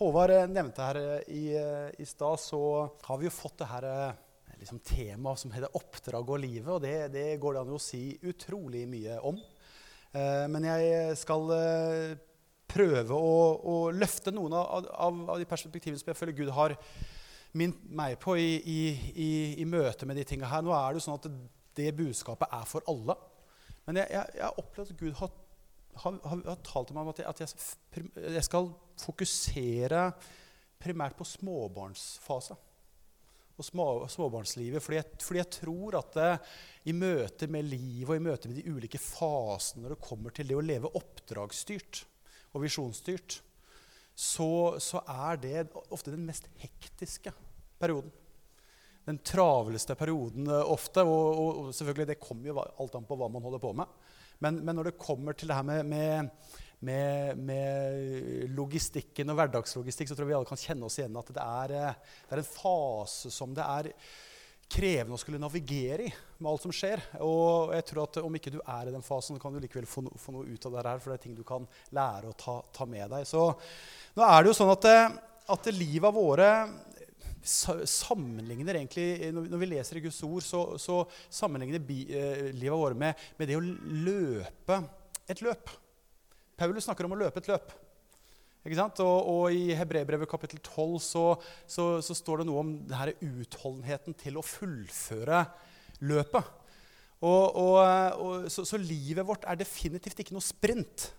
Håvard eh, nevnte her eh, i, eh, i stad, så har vi jo fått det her liksom, temaet som heter 'oppdrag og livet'. Og det, det går det an å si utrolig mye om. Men jeg skal prøve å, å løfte noen av, av, av, de perspektivene som jeg føler Gud har minnet meg på i, i, i, i møte med de tinga her. Nå er det jo sånn at det budskapet er for alle. Men jeg har opplevd at Gud har, har, har, har talt til meg om at, jeg, at jeg, jeg, skal fokusere primært på småbarnsfase og små, småbarnslivet. Fordi jeg, fordi jeg, tror at det, i møte med livet og i møte med de ulike fasene når det kommer til det å leve oppdragsstyrt og visjonsstyrt, så, så er det ofte den mest hektiske perioden den travleste perioden ofte. Og, og, og, selvfølgelig, det kommer jo alt an på hva man holder på med. Men, men når det kommer til det her med, med, med, med, logistikken og hverdagslogistikk, så tror jeg vi alle kan kjenne oss igjen at det er, eh, det er en fase som det er krevende å skulle navigere i med alt som skjer. Og jeg tror at om ikke du er i den fasen, kan du likevel få, no, få noe ut av det her, for det er ting du kan lære å ta, ta med deg. Så nå er det jo sånn at, eh, at livet våre sammenligner egentlig, Når vi leser i Guds ord, så, så sammenligner eh, livet vårt med, med, det å løpe et løp. Paulus snakker om å løpe et løp. Ikke? Og, og I Hebrebrevet kapittel 12 så, så, så, står det noe om denne utholdenheten til å fullføre løpet. Og, og, så, så livet vårt er definitivt ikke noe sprint.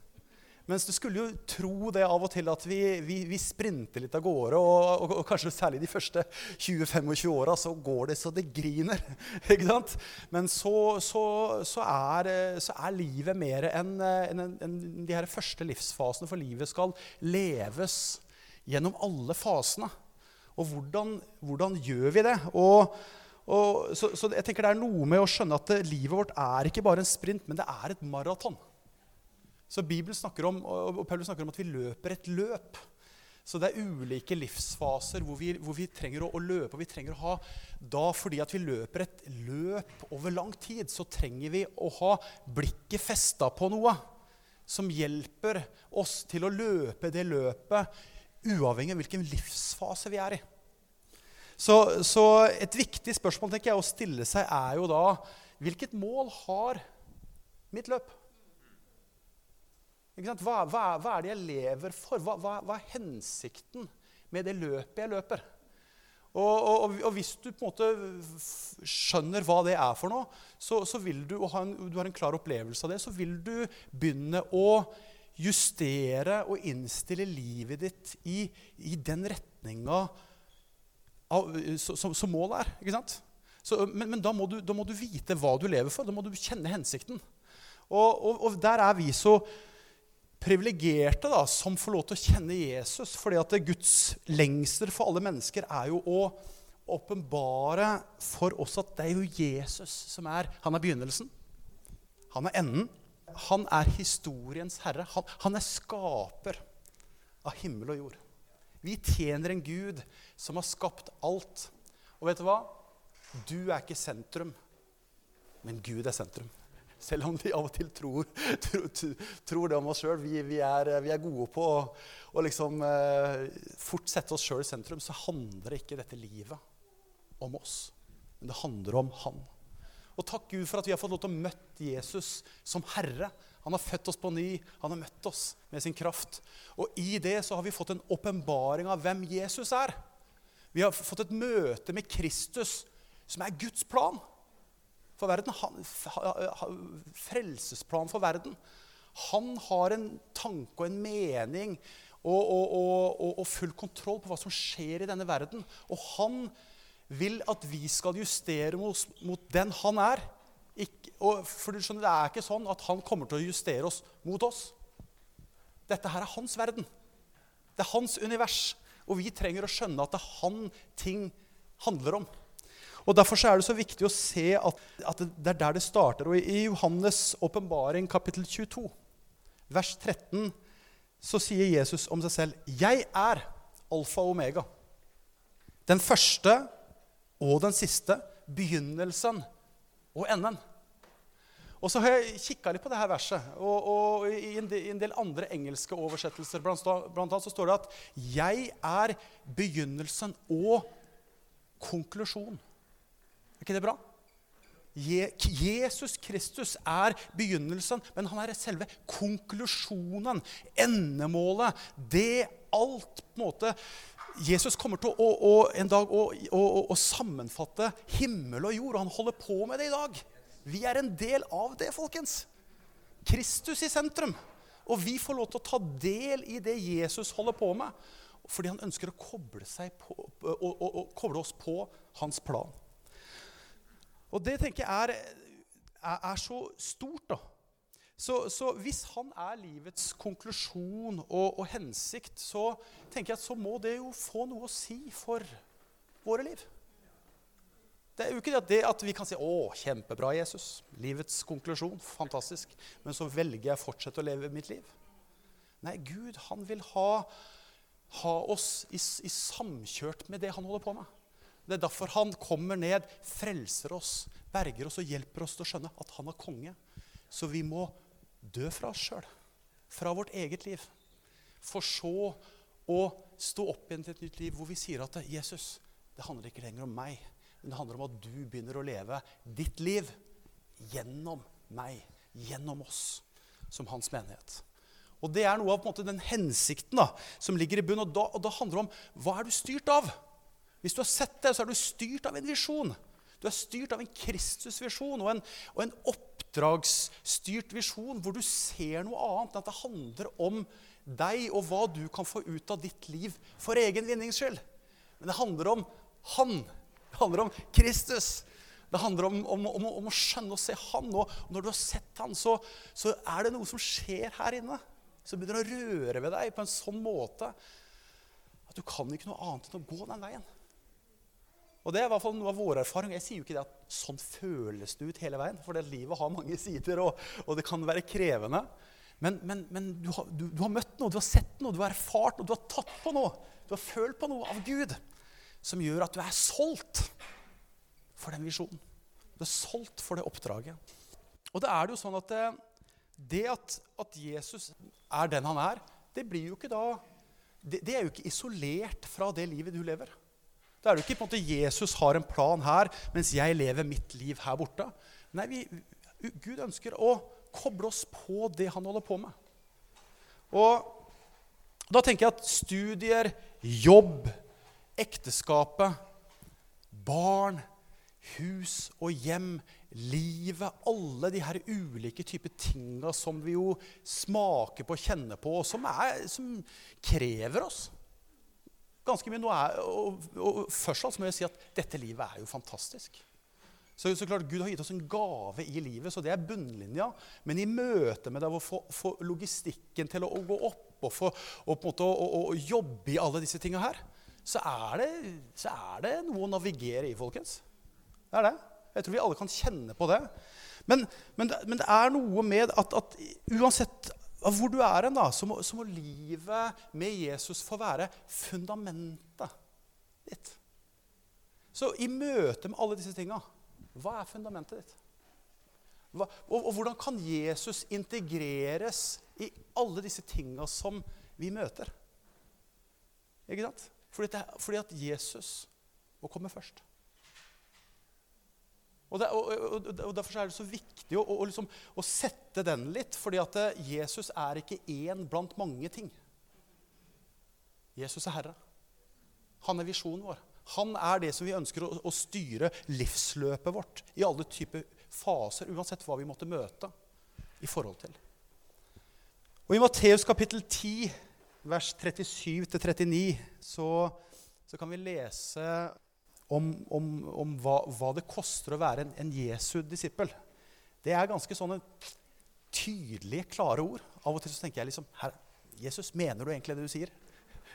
Mens du skulle jo tro det av og til at vi, vi, vi sprinter litt av gårde. Og, og, og, kanskje særlig de første 20-25 åra så går det så det griner. ikke sant? Men så, så, så, er, så er, livet mer enn en, en, de her første livsfasene. For livet skal leves gjennom alle fasene. Og hvordan, hvordan gjør vi det? Og, så, så jeg tenker det er noe med å skjønne at livet vårt er ikke bare en sprint, men det er et maraton. Så Bibelen snakker om, og Paulus snakker om at vi løper et løp. Så det er ulike livsfaser hvor vi, hvor vi trenger å, å, løpe. og vi trenger å ha, da Fordi at vi løper et løp over lang tid, så trenger vi å ha blikket festa på noe som hjelper oss til å løpe det løpet uavhengig av hvilken livsfase vi er i. Så, så et viktig spørsmål tenker jeg, å stille seg er jo da Hvilket mål har mitt løp? Hva, hva, hva, er det jeg lever for? Hva, hva, er hensikten med det løpet jeg løper? Og, og, og, hvis du på en måte skjønner hva det er for noe, så, så vil du, og en, du har en klar opplevelse av det, så vil du begynne å justere og innstille livet ditt i, i den retninga som, som målet er. ikke sant? Så, men, men da, må du, da, må du, vite hva du lever for. Da må du kjenne hensikten. Og, og der er vi så privilegerte da, som får lov til å kjenne Jesus. fordi at Guds lengsel for alle mennesker er jo å åpenbare for oss at det er jo Jesus som er Han er begynnelsen. Han er enden. Han er historiens herre. Han, han er skaper av himmel og jord. Vi tjener en Gud som har skapt alt. Og vet du hva? Du er ikke sentrum, men Gud er sentrum. Selv om vi av og til tror, tror, tror det om oss sjøl. Vi, vi, vi, er gode på å, å liksom, eh, fort sette oss sjøl i sentrum. Så handler ikke dette livet om oss, men det handler om Han. Og takk Gud for at vi har fått lov til å møte Jesus som Herre. Han har født oss på ny. Han har møtt oss med sin kraft. Og i det så har vi fått en åpenbaring av hvem Jesus er. Vi har fått et møte med Kristus, som er Guds plan for verden. Han, frelsesplan for verden. Han har en tanke og en mening og, og, og, og, full kontroll på hva som skjer i denne verden. Og han vil at vi skal justere oss mot den han er. Ikke, for du skjønner, Det er ikke sånn at han kommer til å justere oss mot oss. Dette her er hans verden. Det er hans univers. Og vi trenger å skjønne at det er han ting handler om. Og Derfor er det så viktig å se at, at, det er der det starter. Og I Johannes' åpenbaring, kapittel 22, vers 13, så sier Jesus om seg selv, 'Jeg er alfa og omega'. Den første og den siste, begynnelsen og enden. Og så har jeg kikka litt på det her verset. Og, og i, en del, i, en del, andre engelske oversettelser blant, blant annet så står det at 'jeg er begynnelsen og konklusjon'. Er ikke det bra? Jesus Kristus er begynnelsen, men han er selve konklusjonen. Endemålet. Det alt på en måte Jesus kommer til å, å, en dag å, å, sammenfatte himmel og jord, og han holder på med det i dag. Vi er en del av det, folkens. Kristus i sentrum. Og vi får lov til å ta del i det Jesus holder på med. Fordi han ønsker å koble, på, å, å, koble oss på hans plan. Og det tenker jeg er, er, så stort, da. Så, så, hvis han er livets konklusjon og, og, hensikt, så tenker jeg at så må det jo få noe å si for våre liv. Det er jo ikke det at vi kan si 'Å, kjempebra, Jesus'. Livets konklusjon. Fantastisk. Men så velger jeg å fortsette å leve mitt liv. Nei, Gud han vil ha, ha oss i, i, samkjørt med det han holder på med. Det er derfor han kommer ned, frelser oss, berger oss og hjelper oss til å skjønne at han er konge. Så vi må dø fra oss sjøl, fra vårt eget liv. For så å stå opp igjen til et nytt liv hvor vi sier at Jesus, det handler ikke lenger om meg. Men det handler om at du begynner å leve ditt liv gjennom meg, gjennom oss, som hans menighet. Og Det er noe av måte, den hensikten da, som ligger i bunnen. Og da, og da handler det om hva er du styrt av? Hvis du har sett det, så er du styrt av en visjon. Du er styrt av en Kristusvisjon og og en oppdragsstyrt visjon hvor du ser noe annet enn at det handler om deg og hva du kan få ut av ditt liv for egen vinnings skyld. Men det handler om Han det handler om Kristus. Det handler om, om, om, om å skjønne og se Han. Og når du har sett Han, så, så, er det noe som skjer her inne. Som begynner å røre ved deg på en sånn måte at du kan ikke noe annet enn å gå den veien. Og Det er i hvert fall noe av vår erfaring. Jeg sier jo ikke det at sånn føles det ut hele veien. For det livet har mange sider, og, og det kan være krevende. Men, men, men du, har, du, du, har, møtt noe, du har sett noe, du har erfart noe, du har tatt på noe. Du har følt på noe av Gud som gjør at du er solgt for den visjonen. Du er solgt for det oppdraget. Og da er det jo sånn at det, det at, at, Jesus er den han er, det blir jo ikke da det, det, er jo ikke isolert fra det livet du lever. Det er jo ikke på en måte Jesus har en plan her, mens jeg lever mitt liv her borte. Nei, vi, Gud ønsker å koble oss på det han holder på med. Og da tenker jeg at studier, jobb, ekteskapet, barn, hus og hjem, livet, alle de her ulike typer tinga som vi jo smaker på og kjenner på, og som, som krever oss ganske mye. Er, og, og, først må jeg si at dette livet er jo fantastisk. Så, så, klart, Gud har gitt oss en gave i livet, så det er bunnlinja. Men i møte med det å få, få logistikken til å, å, gå opp og, få, og, måte, å, å jobbe i alle disse tinga her, så er, det, så er, det, noe å navigere i, folkens. Det er det. Jeg tror vi alle kan kjenne på det. Men, men, men det, er noe med at, at, uansett hvor du er hen, så, så, må livet med Jesus få være fundamentet ditt. Så i møte med alle disse tinga, hva er fundamentet ditt? Hva, og, og, hvordan kan Jesus integreres i alle disse tinga som vi møter? Ikke sant? Fordi, det, fordi at Jesus må komme først. Og, det, og, og, Derfor er det så viktig å, å, liksom, å, sette den litt. fordi at eh, Jesus er ikke én blant mange ting. Jesus er Herre. Han er visjonen vår. Han er det som vi ønsker å, å styre livsløpet vårt i alle typer faser, uansett hva vi måtte møte i forhold til. Og I Matteus kapittel 10 vers 37-39 så, så, kan vi lese om, om, om hva, hva, det koster å være en, en Jesu disippel. Det er ganske sånne tydelige, klare ord. Av og til så tenker jeg liksom Herre, Jesus, mener du egentlig det du sier?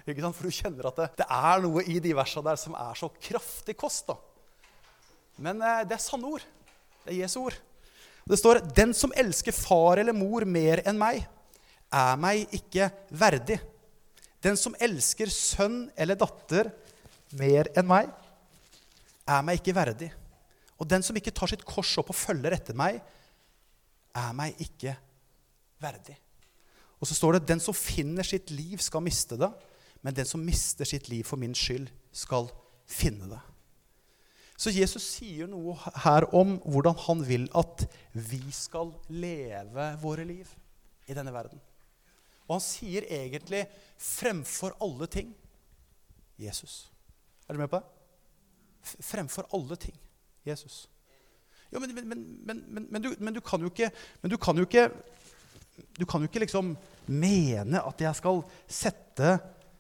For du kjenner at det, det er noe i de versene der som er så kraftig kost. da. Men eh, det er sanne ord. Det er Jesu ord. Det står 'Den som elsker far eller mor mer enn meg, er meg ikke verdig'. Den som elsker sønn eller datter mer enn meg, er meg ikke verdig. Og den som ikke tar sitt kors opp og følger etter meg, er meg ikke verdig. Og så står det den som finner sitt liv, skal miste det. Men den som mister sitt liv for min skyld, skal finne det. Så Jesus sier noe her om hvordan han vil at vi skal leve våre liv i denne verden. Og han sier egentlig fremfor alle ting Jesus. Er du med på det? Fremfor alle ting Jesus. Jo, men, men, men, du, men du kan jo ikke du kan jo ikke du kan jo ikke liksom mene at jeg skal sette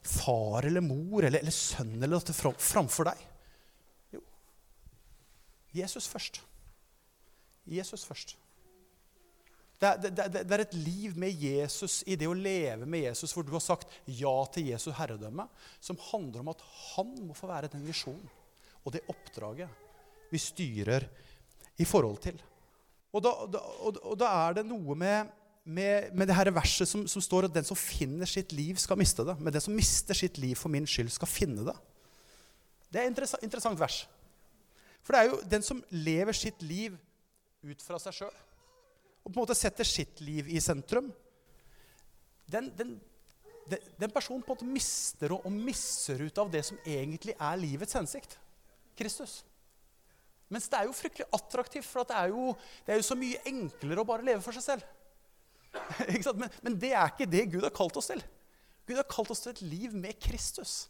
far eller mor eller, eller sønn eller dette framfor deg. Jo. Jesus først. Jesus først. Det er, det, det, er, et liv med Jesus i det å leve med Jesus, hvor du har sagt ja til Jesu herredømme, som handler om at han må få være den visjonen og det oppdraget vi styrer i forhold til. Og da, da, og, da er det noe med med, med, det her verset som, som, står at den som finner sitt liv, skal miste det. Men den som mister sitt liv for min skyld, skal finne det. Det er et interessant vers. For det er jo den som lever sitt liv ut fra seg sjøl, og på en måte setter sitt liv i sentrum, den, den, den, den personen på en måte mister og, og misser ut av det som egentlig er livets hensikt. Kristus. Mens det er jo fryktelig attraktivt, for det er, jo, det er jo så mye enklere å bare leve for seg selv. men, men, det er ikke det Gud har kalt oss til. Gud har kalt oss til et liv med Kristus.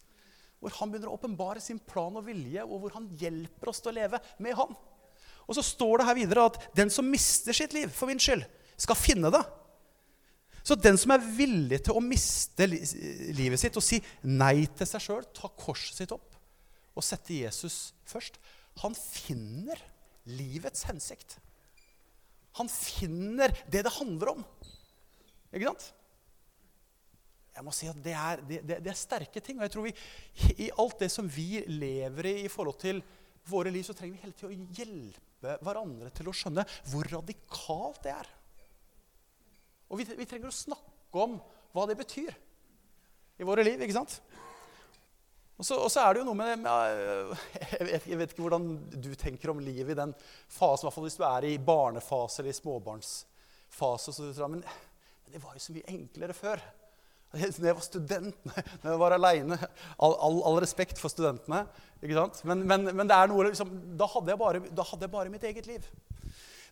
Hvor han begynner å åpenbare sin plan og vilje, og hvor han hjelper oss til å leve med han. Og så står det her videre at den som mister sitt liv for min skyld, skal finne det. Så den som er villig til å miste livet sitt og si nei til seg sjøl, ta korset sitt opp og sette Jesus først, han finner livets hensikt. Han finner det det handler om. Ikke sant? Jeg må si at det er, det, det, det er, sterke ting. Og jeg tror vi, i alt det som vi lever i i forhold til våre liv, så trenger vi hele tida å hjelpe hverandre til å skjønne hvor radikalt det er. Og vi, vi trenger å snakke om hva det betyr i våre liv. ikke sant? Og så, og så, er det jo noe med, med jeg, vet, ikke hvordan du tenker om livet i den fasen, i hvert fall hvis du er i barnefase eller i småbarnsfase. Så, men men det var jo så mye enklere før. Når jeg var student, når jeg var aleine all, all, all, respekt for studentene. ikke sant? Men, men, men det er noe, liksom, da, hadde jeg bare, da hadde jeg bare mitt eget liv.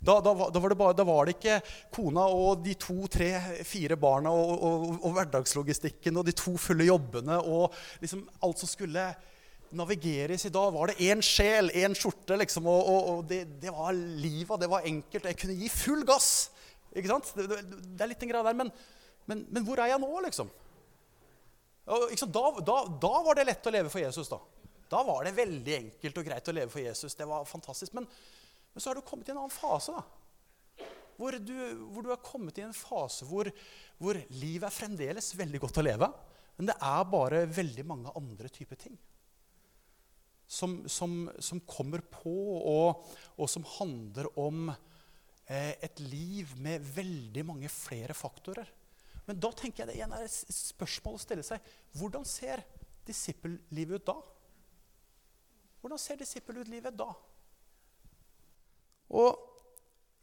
Da, da, da, var bare, da, var det ikke kona og de to, tre, fire barna og, og, og, hverdagslogistikken og de to fulle jobbene og liksom alt som skulle navigeres i dag. Var det én sjel, én skjorte, liksom, og, og det, det, var livet, det var enkelt. Jeg kunne gi full gass. Ikke sant? Det, det, det er litt en greie der. Men, men, men, hvor er jeg nå, liksom? Og, da, da, da, var det lett å leve for Jesus. Da Da var det veldig enkelt og greit å leve for Jesus. Det var fantastisk. Men, men så har du kommet i en annen fase. da. Hvor du, hvor du har kommet i en fase hvor, hvor livet er fremdeles veldig godt å leve. Men det er bare veldig mange andre typer ting som, som, som kommer på, og, og som handler om Eh, et liv med veldig mange flere faktorer. Men da tenker jeg det igjen er et spørsmål å stille seg. Hvordan ser disippellivet ut da? Hvordan ser disippellivet da? Og,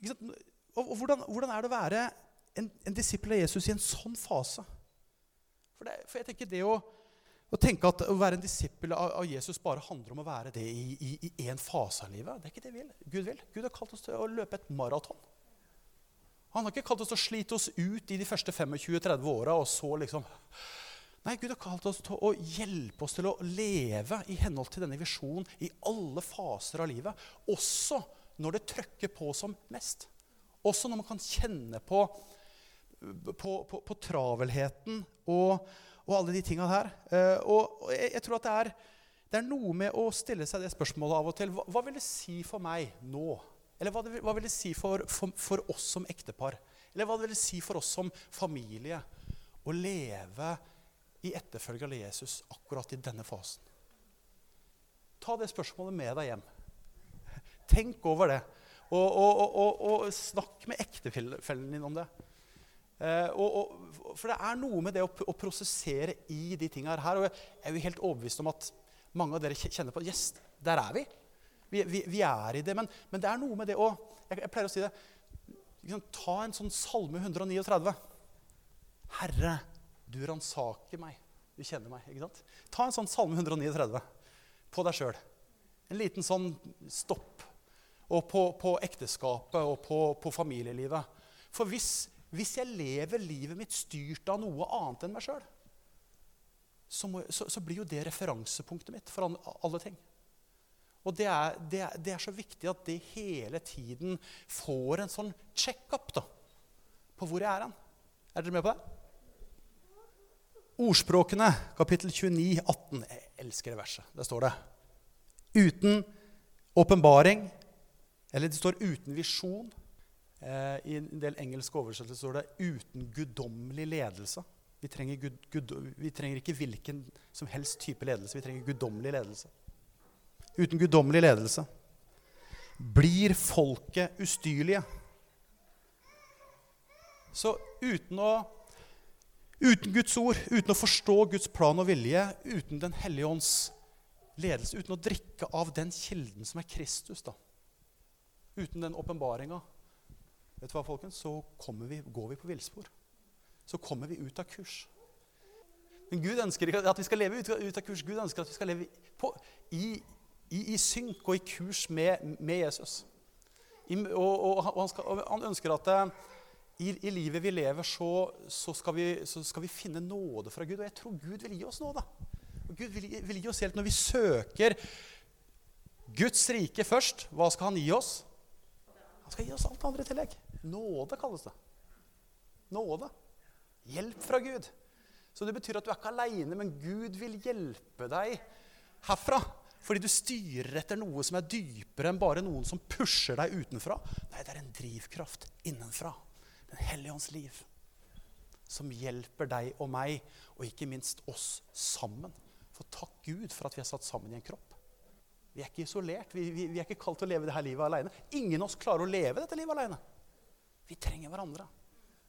og, og hvordan, hvordan, er det å være en, en disippel av Jesus i en sånn fase? For, det, for jeg tenker det å å tenke at å være en disippel av, Jesus bare handler om å være det i én fase av livet, det er ikke det Gud vil. Gud har kalt oss til å løpe et maraton. Han har ikke kalt oss til å slite oss ut i de første 25-30 åra og så liksom Nei, Gud har kalt oss til å hjelpe oss til å leve i henhold til denne visjonen i alle faser av livet. Også når det trøkker på som mest. Også når man kan kjenne på, på, på, på travelheten og og alle de tinga her. Uh, og jeg, tror at det er, det er, noe med å stille seg det spørsmålet av og til. Hva, hva vil det si for meg nå? Eller hva, hva vil det si for, for, for, oss som ektepar? Eller hva vil det si for oss som familie å leve i etterfølge av Jesus akkurat i denne fasen? Ta det spørsmålet med deg hjem. Tenk over det. Og, og, og, og snakk med ektefellen din om det. Eh, for det er noe med det å, å prosessere i de tinga her. Og jeg er jo helt overbevist om at mange av dere kjenner på Yes, der er vi. Vi, vi, vi er i det. Men, men, det er noe med det å jeg, jeg, pleier å si det Liksom, Ta en sånn Salme 139. Herre, du ransaker meg. Du kjenner meg. ikke sant? Ta en sånn Salme 139 på deg sjøl. En liten sånn stopp. Og på, på ekteskapet og på, på, familielivet. For hvis, hvis, jeg lever livet mitt styrt av noe annet enn meg sjøl, så, så, så, blir jo det referansepunktet mitt for alle ting. Og det er, det, er, det er, så viktig at det hele tiden får en sånn check-up på hvor jeg er hen. Er dere med på det? Ordspråkene, kapittel 29, 18. Jeg elsker det verset. Der står det uten åpenbaring, eller det står uten visjon. Eh, I en del engelske oversettelser står det 'uten guddommelig ledelse'. Vi trenger, gud, gud, vi trenger, ikke hvilken som helst type ledelse. Vi trenger guddommelig ledelse. Uten guddommelig ledelse blir folket ustyrlige. Så uten å Uten Guds ord, uten å forstå Guds plan og vilje, uten Den hellige ånds ledelse, uten å drikke av den kilden som er Kristus, da. Uten den åpenbaringa, vet du hva, folkens, så vi, går vi på villspor. Så kommer vi ut av kurs. Men Gud ønsker ikke at vi skal leve ut, av kurs. Gud ønsker at vi skal leve på, i, i, i, synk og i kurs med, med Jesus. I, og, og, og, han skal, han ønsker at eh, i, livet vi lever, så, så, skal vi, så, skal vi, finne nåde fra Gud. Og jeg tror Gud vil gi oss nåde. Og Gud vil, vil gi oss hjelp når vi søker Guds rike først. Hva skal han gi oss? Han skal gi oss alt andre i tillegg. Nåde kalles det. Nåde. Hjelp fra Gud. Så det betyr at du er ikke aleine, men Gud vil hjelpe deg herfra. Fordi du styrer etter noe som er dypere enn bare noen som pusher deg utenfra. Nei, det er en drivkraft innenfra. Den hellige ånds liv. Som hjelper deg og meg, og ikke minst oss sammen. For takk Gud for at vi er satt sammen i en kropp. Vi er ikke isolert. Vi, vi, vi er ikke kalt til å leve dette livet alene. Ingen av oss klarer å leve dette livet alene. Vi trenger hverandre.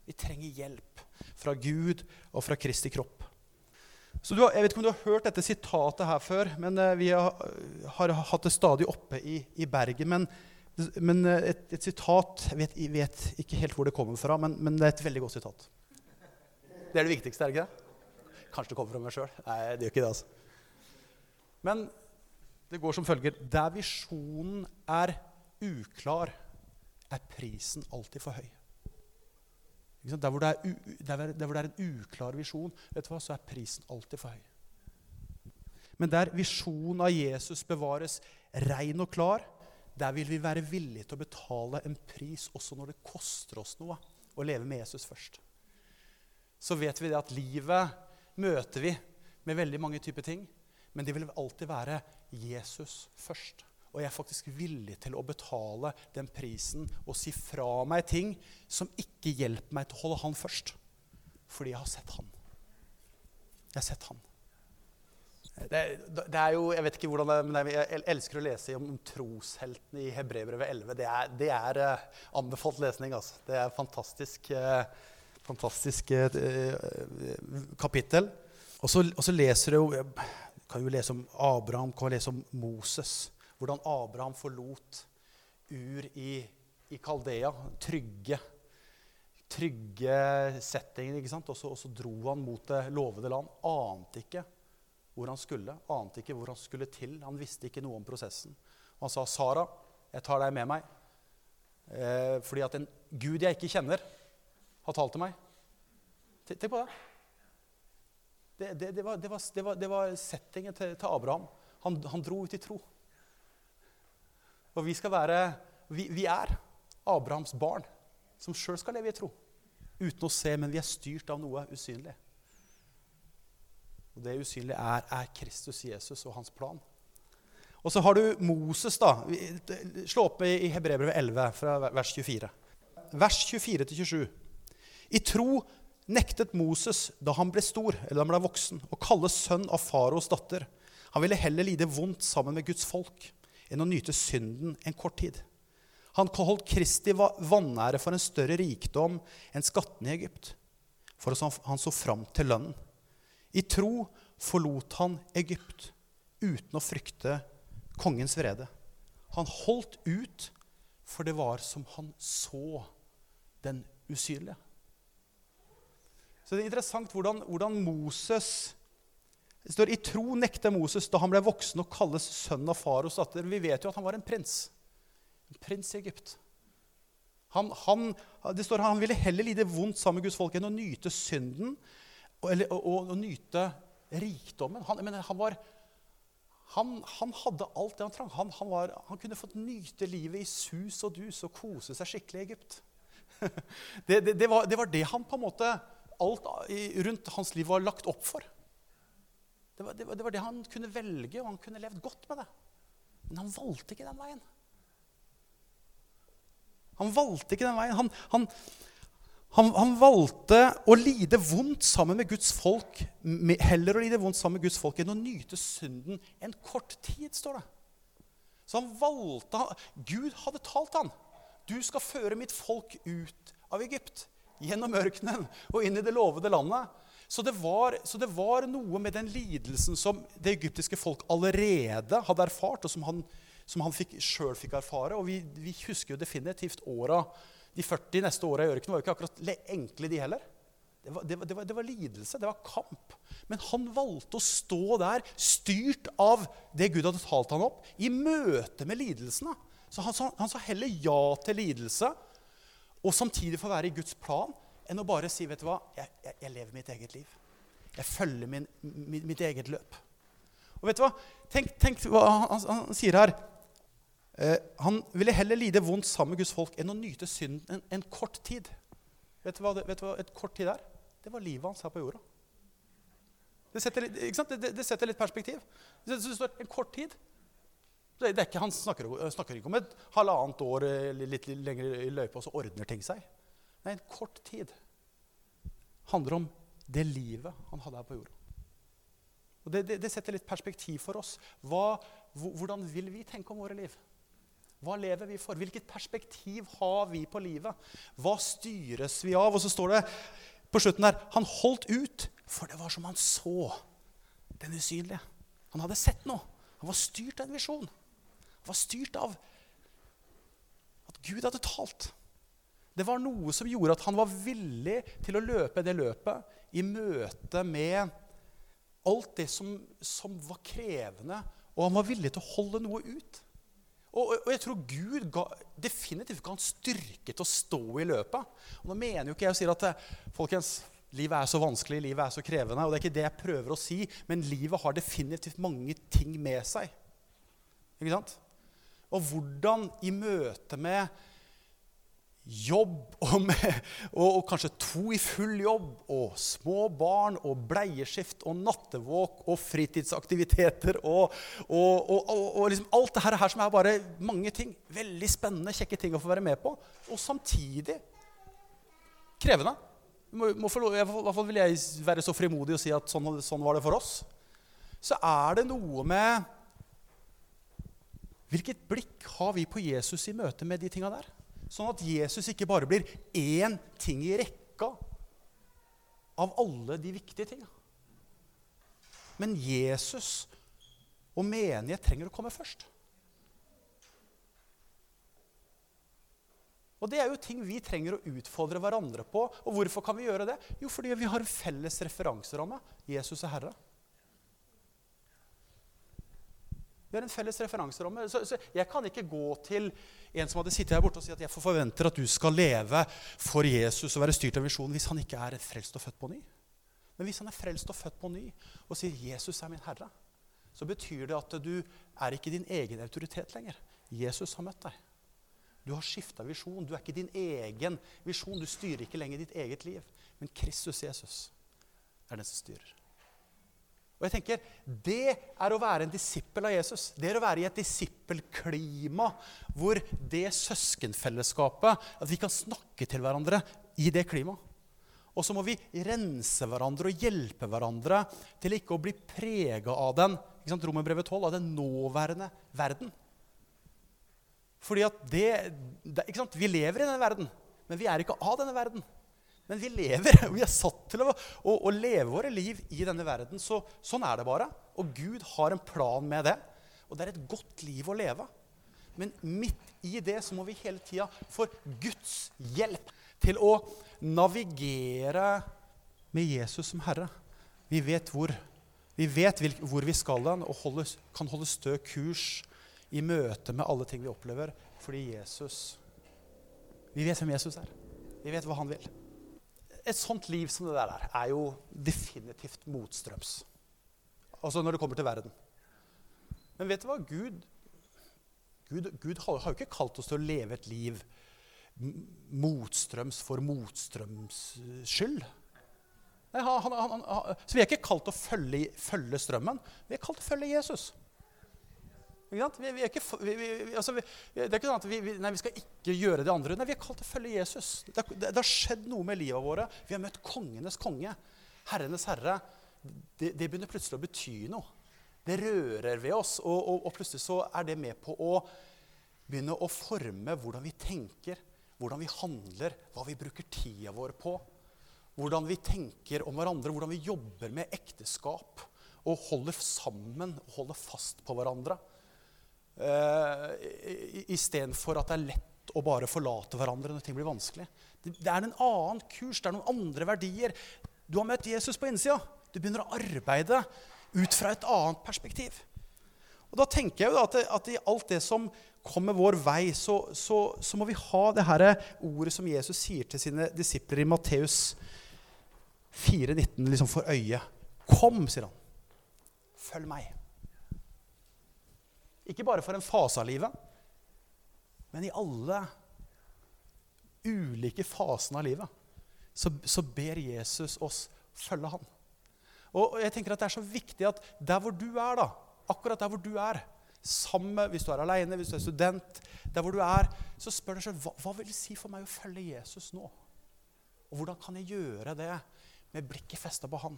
Vi trenger hjelp fra Gud og fra Kristi kropp. Så har, jeg vet ikke om du har hørt dette sitatet her før, men uh, vi har, har, hatt det stadig oppe i, i Bergen. Men men eh, et, et sitat Jeg vet, jeg vet, ikke helt hvor det kommer fra, men, men, det er et veldig godt sitat. Det er det viktigste, er det ikke det? Kanskje det kommer fra meg sjøl. Nei, det gjør ikke det. altså. Men det går som følger Der visjonen er uklar, er prisen alltid for høy. Der hvor, er, der, der hvor, det er, en uklar visjon, vet du hva, så er prisen alltid for høy. Men der visjonen av Jesus bevares rein og klar, der vil vi være villige til å betale en pris også når det koster oss noe å leve med Jesus først. Så vet vi det at livet møter vi med veldig mange typer ting. Men det vil alltid være Jesus først. Og jeg er faktisk villig til å betale den prisen og si fra meg ting som ikke hjelper meg til å holde han først. Fordi jeg har sett han. Jeg har sett han. Det, det, er jo, Jeg vet ikke hvordan det men jeg elsker å lese om, trosheltene i Hebrebrevet 11. Det er, det er uh, anbefalt lesning. altså. Det er fantastisk, uh, fantastisk uh, kapittel. Og så, leser du jo kan jo lese om Abraham, kan lese om Moses. Hvordan Abraham forlot Ur i, i Kaldea. Trygge, trygge settinger. ikke sant? Og så, og så dro han mot det lovede land. Ante ikke hvor han skulle. Ante ikke hvor han skulle til. Han visste ikke noe om prosessen. Og han sa, 'Sara, jeg tar deg med meg.' Eh, fordi at en gud jeg ikke kjenner, har talt til meg. Tenk på det. Det, det, det, var, var, det var, settingen til, til Abraham. Han, han, dro ut i tro. Og vi skal være Vi, vi er Abrahams barn, som sjøl skal leve i tro. Uten å se, men vi er styrt av noe usynlig. Og det usynlige er, er Kristus Jesus og hans plan. Og så har du Moses. da. Slå opp i Hebrevet 11, fra vers 24. Vers 24-27. I tro nektet Moses da han ble stor, eller da han ble voksen, å kalle sønn av faraos datter. Han ville heller lide vondt sammen med Guds folk enn å nyte synden en kort tid. Han holdt Kristi vanære for en større rikdom enn skattene i Egypt, for han så fram til lønnen. I tro forlot han Egypt uten å frykte kongens vrede. Han holdt ut, for det var som han så den usynlige. Så det er interessant hvordan, hvordan Moses det står I tro nekter Moses da han ble voksen og kalles sønn av faros datter. Vi vet jo at han var en prins. En prins i Egypt. Han, han, det står han ville heller lide vondt sammen med Guds folk enn å nyte synden og, eller, og, og, og nyte rikdommen. Han, mener, han, var, han, hadde alt det han trang. Han, var, han, kunne fått nyte livet i sus og dus og kose seg skikkelig i Egypt. det, det, det, var, det, var, det han på en måte Alt rundt hans liv var lagt opp for. Det var, det, var, det var, det han kunne velge, og han kunne levd godt med det. Men han valgte ikke den veien. Han valgte ikke den veien. Han, han, han, han valgte å lide vondt sammen med Guds folk, heller å lide vondt sammen med Guds folk enn å nyte synden en kort tid, står det. Så han valgte Gud hadde talt han. Du skal føre mitt folk ut av Egypt, gjennom ørkenen og inn i det lovede landet. Så det, var, så det, var, noe med den lidelsen som det egyptiske folk allerede hadde erfart, og som han, som han sjøl fikk erfare. Og vi, vi, husker jo definitivt åra, de 40 neste åra i ørkenen var jo ikke akkurat enkle, de heller. Det var, det, var, det, var, det var, lidelse, det var kamp. Men han valgte å stå der, styrt av det Gud hadde talt han opp, i møte med lidelsene. Så han, han sa heller ja til lidelse, og samtidig få være i Guds plan, enn å bare si vet du hva, jeg, jeg, jeg lever mitt eget liv. Jeg følger min, min, mitt eget løp. Og vet du hva? Tenk, tenk hva han, han, sier her. Eh, han ville heller lide vondt sammen med Guds folk enn å nyte synden en, en kort tid. Vet du, hva, vet du hva et kort tid er? Det var livet hans her på jorda. Det setter, det, det setter litt perspektiv. Det, står en kort tid. Det, er ikke, han snakker, snakker, ikke om et halvannet år litt, litt lenger i løypa, og så ordner ting seg. Nei, en kort tid handler om det livet han hadde her på jorda. Og det, det, det setter litt perspektiv for oss. Hva, hvordan vil vi tenke om våre liv? Hva lever vi for? Hvilket perspektiv har vi på livet? Hva styres vi av? Og så står det på slutten der Han holdt ut, for det var som han så den usynlige. Han hadde sett noe. Han var styrt av en visjon. Var styrt av at Gud hadde talt. Det var noe som gjorde at han var villig til å løpe det løpet i møte med alt det som, som var krevende, og han var villig til å holde noe ut. Og, og jeg tror Gud ga, definitivt ga han styrke til å stå i løpet. Og nå mener jo ikke jeg å si at folkens, livet er så vanskelig, livet er så krevende. og det er ikke det jeg prøver å si, Men livet har definitivt mange ting med seg. Ikke sant? Og hvordan i møte med jobb og, med, og, og, kanskje to i full jobb og små barn og bleieskift og nattevåk og fritidsaktiviteter og, og liksom alt det her som er bare mange ting. Veldig spennende, kjekke ting å få være med på. Og samtidig krevende. Må, må få, I hvert fall vil jeg være så frimodig og si at sånn, sånn var det for oss. Så er det noe med Hvilket blikk har vi på Jesus i møte med de tinga der? Sånn at Jesus ikke bare blir én ting i rekka av alle de viktige tinga. Men Jesus og menighet trenger å komme først. Og Det er jo ting vi trenger å utfordre hverandre på. Og hvorfor kan vi gjøre det? Jo, fordi vi har en felles referanseramme. Jesus er Herre. Vi har en felles referanseramme. Så, så, jeg kan ikke gå til en som hadde sittet her borte og si at jeg forventer at du skal leve for Jesus og være styrt av visjonen hvis han ikke er frelst og født på ny. Men hvis han er frelst og født på ny og sier 'Jesus er min Herre', så betyr det at du er ikke din egen autoritet lenger. Jesus har møtt deg. Du har skifta visjon. Du er ikke din egen visjon. Du styrer ikke lenger ditt eget liv. Men Kristus Jesus er den som styrer. Og jeg tenker, Det er å være en disippel av Jesus. Det er å være i et disippelklima hvor det søskenfellesskapet At vi kan snakke til hverandre i det klimaet. Og så må vi rense hverandre og hjelpe hverandre til ikke å bli prega av den ikke sant, Romerbrevet 12, av den nåværende verden. Fordi at det, det, ikke sant, Vi lever i denne verden, men vi er ikke av denne verden. Men vi lever. Vi er satt til å, å, å leve våre liv i denne verden. Så, sånn er det bare. Og Gud har en plan med det. Og det er et godt liv å leve. Men midt i det så må vi hele tida få Guds hjelp til å navigere med Jesus som Herre. Vi vet hvor, vi, vet hvor vi skal hen, og holde, kan holde stø kurs i møte med alle ting vi opplever, fordi Jesus Vi vet hvem Jesus er. Vi vet hva han vil. Et sånt liv som det der er, er jo definitivt motstrøms. Altså når det kommer til verden. Men vet du hva? Gud, Gud, Gud har, jo ikke kalt oss til å leve et liv motstrøms for motstrøms skyld. Nei, han, han, han, så vi er ikke kalt til å følge, følge, strømmen. Vi er kalt til å følge Jesus. Vi, vi ikke, vi, altså det er ikke sånn at vi, nei, vi skal ikke gjøre det andre. Nei, Vi er kalt til å følge Jesus. Det, det, det har skjedd noe med livet våre. Vi har møtt kongenes konge. Herrenes herre. Det, det begynner plutselig å bety noe. Det rører ved oss, og, og, og plutselig så er det med på å begynne å forme hvordan vi tenker, hvordan vi handler, hva vi bruker tida vår på hvordan vi tenker om hverandre, hvordan vi jobber med ekteskap og holder sammen og holder fast på hverandre. Uh, Istedenfor at det er lett å bare forlate hverandre når ting blir vanskelig. Det, det, er en annen kurs, det er noen andre verdier. Du har møtt Jesus på innsida. Du begynner å arbeide ut fra et annet perspektiv. Og Da tenker jeg jo at, det, at i alt det som kommer vår vei, så, så, så må vi ha det her ordet som Jesus sier til sine disipler i Matteus 4,19 liksom for øyet. Kom, sier han. Følg meg. Ikke bare for en fase av livet, men i alle ulike fasene av livet så, så ber Jesus oss følge han. Og jeg tenker at Det er så viktig at der hvor du er, da, akkurat der hvor du er, sammen, hvis du er aleine, hvis du er student, der hvor du er, så spør deg selv hva, hva vil det si for meg å følge Jesus nå? Og hvordan kan jeg gjøre det med blikket festa på han.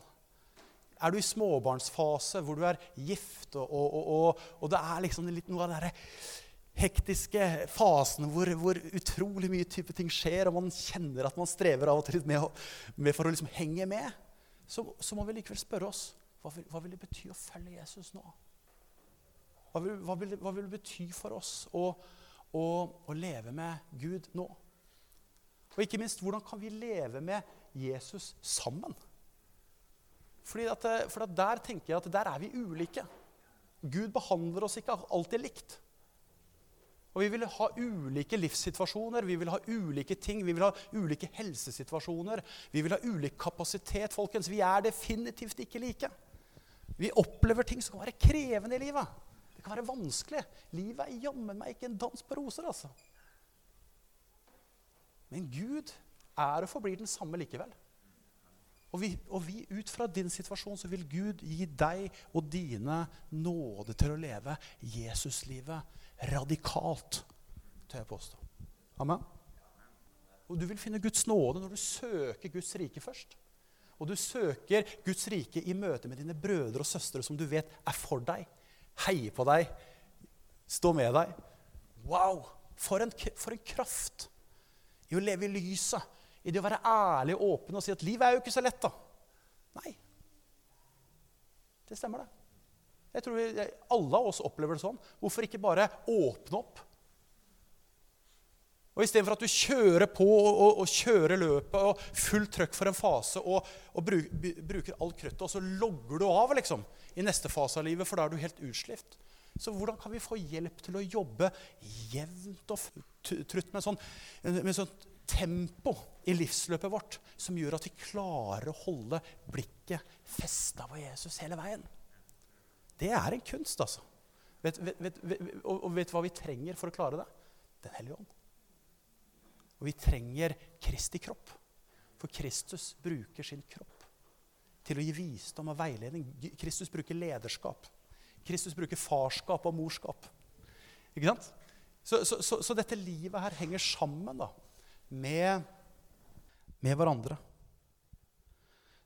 Er du i småbarnsfase hvor du er gift, og, og, og, og det er liksom litt noe av den hektiske fasen hvor, hvor, utrolig mye type ting skjer, og man kjenner at man strever av og til med, med for å liksom henge med, så, så, må vi likevel spørre oss hva vil, hva vil, det bety å følge Jesus nå? Hva vil, hva vil, hva vil det bety for oss å, å, å leve med Gud nå? Og ikke minst, hvordan kan vi leve med Jesus sammen. At, eh, for at der tenker jeg at der er vi ulike. Gud behandler oss ikke alltid likt. Og Vi vil ha ulike livssituasjoner, vi vil ha ulike ting, vi vil ha ulike helsesituasjoner. Vi vil ha ulik kapasitet. folkens. Vi er definitivt ikke like. Vi opplever ting som kan være krevende i livet. Det kan være vanskelig. Livet er jammen meg ikke en dans på roser. altså. Men Gud er og forblir den samme likevel. Og, vi, og vi, ut fra din situasjon så vil Gud gi deg og dine nåde til å leve Jesuslivet radikalt, tør jeg påstå. Amen. Og du vil finne Guds nåde når du søker Guds rike først. Og du søker Guds rike i møte med dine brødre og søstre som du vet er for deg, heier på deg, står med deg. Wow! For en, for en kraft i å leve i lyset i det å være ærlig og åpen og si at livet er jo ikke så lett, da. Nei. Det stemmer, det. Jeg tror vi, alle av oss opplever det sånn. Hvorfor ikke bare åpne opp? Og Istedenfor at du kjører på og, og, kjører løpet og fullt trøkk for en fase og, og bruk, bruker alt krøttet, og så logger du av liksom, i neste fase av livet, for da er du helt utslitt. Så hvordan kan vi få hjelp til å jobbe jevnt og trutt med sånn, med sånt tempo i livsløpet vårt som gjør at vi klarer å holde blikket festa på Jesus hele veien. Det er en kunst, altså. Vet, vet, vet, og vet du hva vi trenger for å klare det? Den hellige ånd. Og vi trenger Kristi kropp. For Kristus bruker sin kropp til å gi visdom og veiledning. Kristus bruker lederskap. Kristus bruker farskap og morskap. Ikke sant? Så, så, så, så dette livet her henger sammen. da med, med hverandre.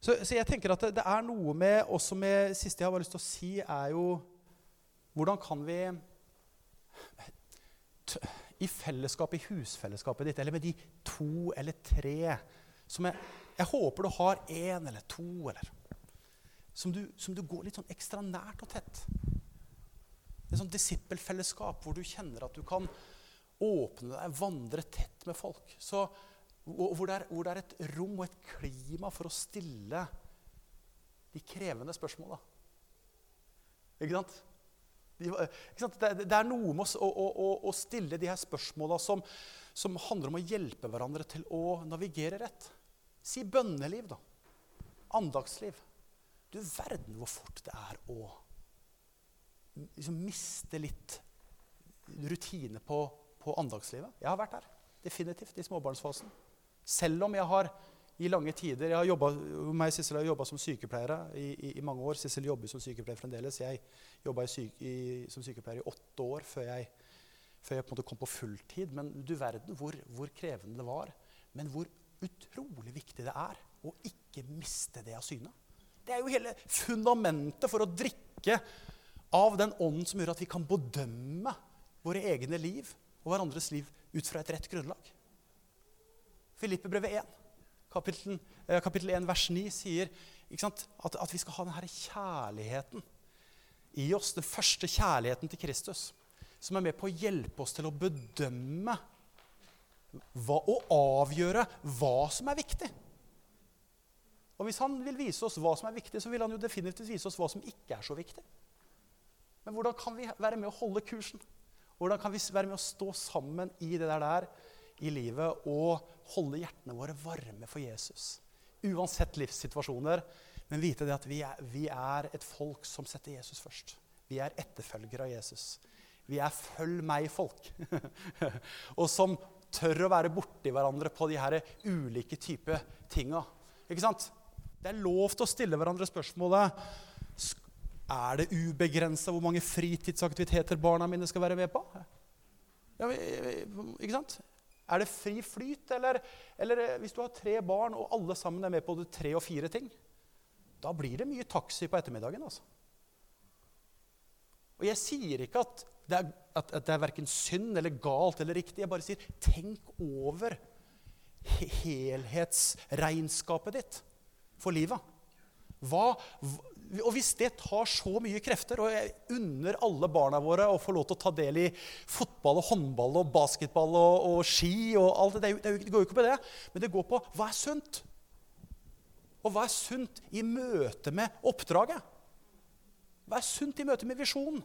Så, så, jeg tenker at det, det, er noe med også med siste jeg har lyst til å si, er jo Hvordan kan vi i fellesskapet, i husfellesskapet ditt, eller med de to eller tre som jeg, jeg håper du har én eller to, eller som du, som du, går litt sånn ekstra nært og tett. Et sånn disippelfellesskap hvor du kjenner at du kan åpne deg, vandre tett med folk. Så hvor, det er, hvor det er et rom og et klima for å stille de krevende spørsmåla. Ikke sant? De, ikke sant? Det, det, er noe med å, å, å stille de her spørsmåla som, som, handler om å hjelpe hverandre til å navigere rett. Si bønneliv, da. Andagsliv. Du verden hvor fort det er å liksom miste litt rutine på, på andagslivet. Jeg har vært der. Definitivt i småbarnsfasen. Selv om jeg har i lange tider Jeg har jobbet, meg Sissel har jobba som sykepleiere i, i, i, mange år. Sissel jobber som sykepleier fremdeles. Jeg jobba som sykepleier i åtte år før jeg, før jeg på en måte kom på fulltid. Men du verden hvor, hvor krevende det var. Men hvor utrolig viktig det er å ikke miste det av syne. Det er jo hele fundamentet for å drikke av den ånden som gjør at vi kan bedømme våre egne liv og hverandres liv ut fra et rett grunnlag. Filippebrevet 1, kapittel, eh, kapittel 1, vers 9, sier at, at, vi skal ha denne kjærligheten i oss. Den første kjærligheten til Kristus. Som er med på å hjelpe oss til å bedømme hva, og avgjøre hva som er viktig. Og Hvis han vil vise oss hva som er viktig, så vil han jo definitivt vise oss hva som ikke er så viktig. Men hvordan kan vi være med å holde kursen? Hvordan kan vi være med å stå sammen i det der i livet og holde hjertene våre varme for Jesus. Uansett livssituasjoner. Men vite det at vi er, vi er et folk som setter Jesus først. Vi er etterfølgere av Jesus. Vi er 'følg meg'-folk. og som tør å være borti hverandre på de her ulike typer tinga. Ikke sant? Det er lov til å stille hverandre spørsmålet Er det ubegrensa hvor mange fritidsaktiviteter barna mine skal være med på? Ja, ikke sant? Er det fri flyt, eller, eller, eh, hvis du har tre barn og alle sammen er med på både tre og fire ting, da blir det mye taxi på ettermiddagen. altså. Og jeg sier ikke at det er, at, at det er verken synd eller galt eller riktig. Jeg bare sier tenk over helhetsregnskapet ditt for livet. Hva, og hvis det tar så mye krefter, og jeg unner alle barna våre å få lov til å ta del i fotball og håndball og basketball og, og ski og alt det, det, det går jo ikke på det, men det går på hva er sunt? Og hva er sunt i møte med oppdraget? Hva er sunt i møte med visjonen?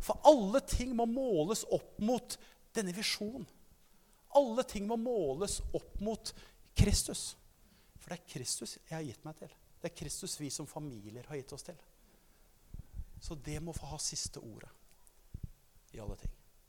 For alle ting må måles opp mot denne visjonen. Alle ting må måles opp mot Kristus. For det er Kristus jeg har gitt meg til. Det er Kristus vi som familier har gitt oss til. Så det må få ha siste ordet i alle ting.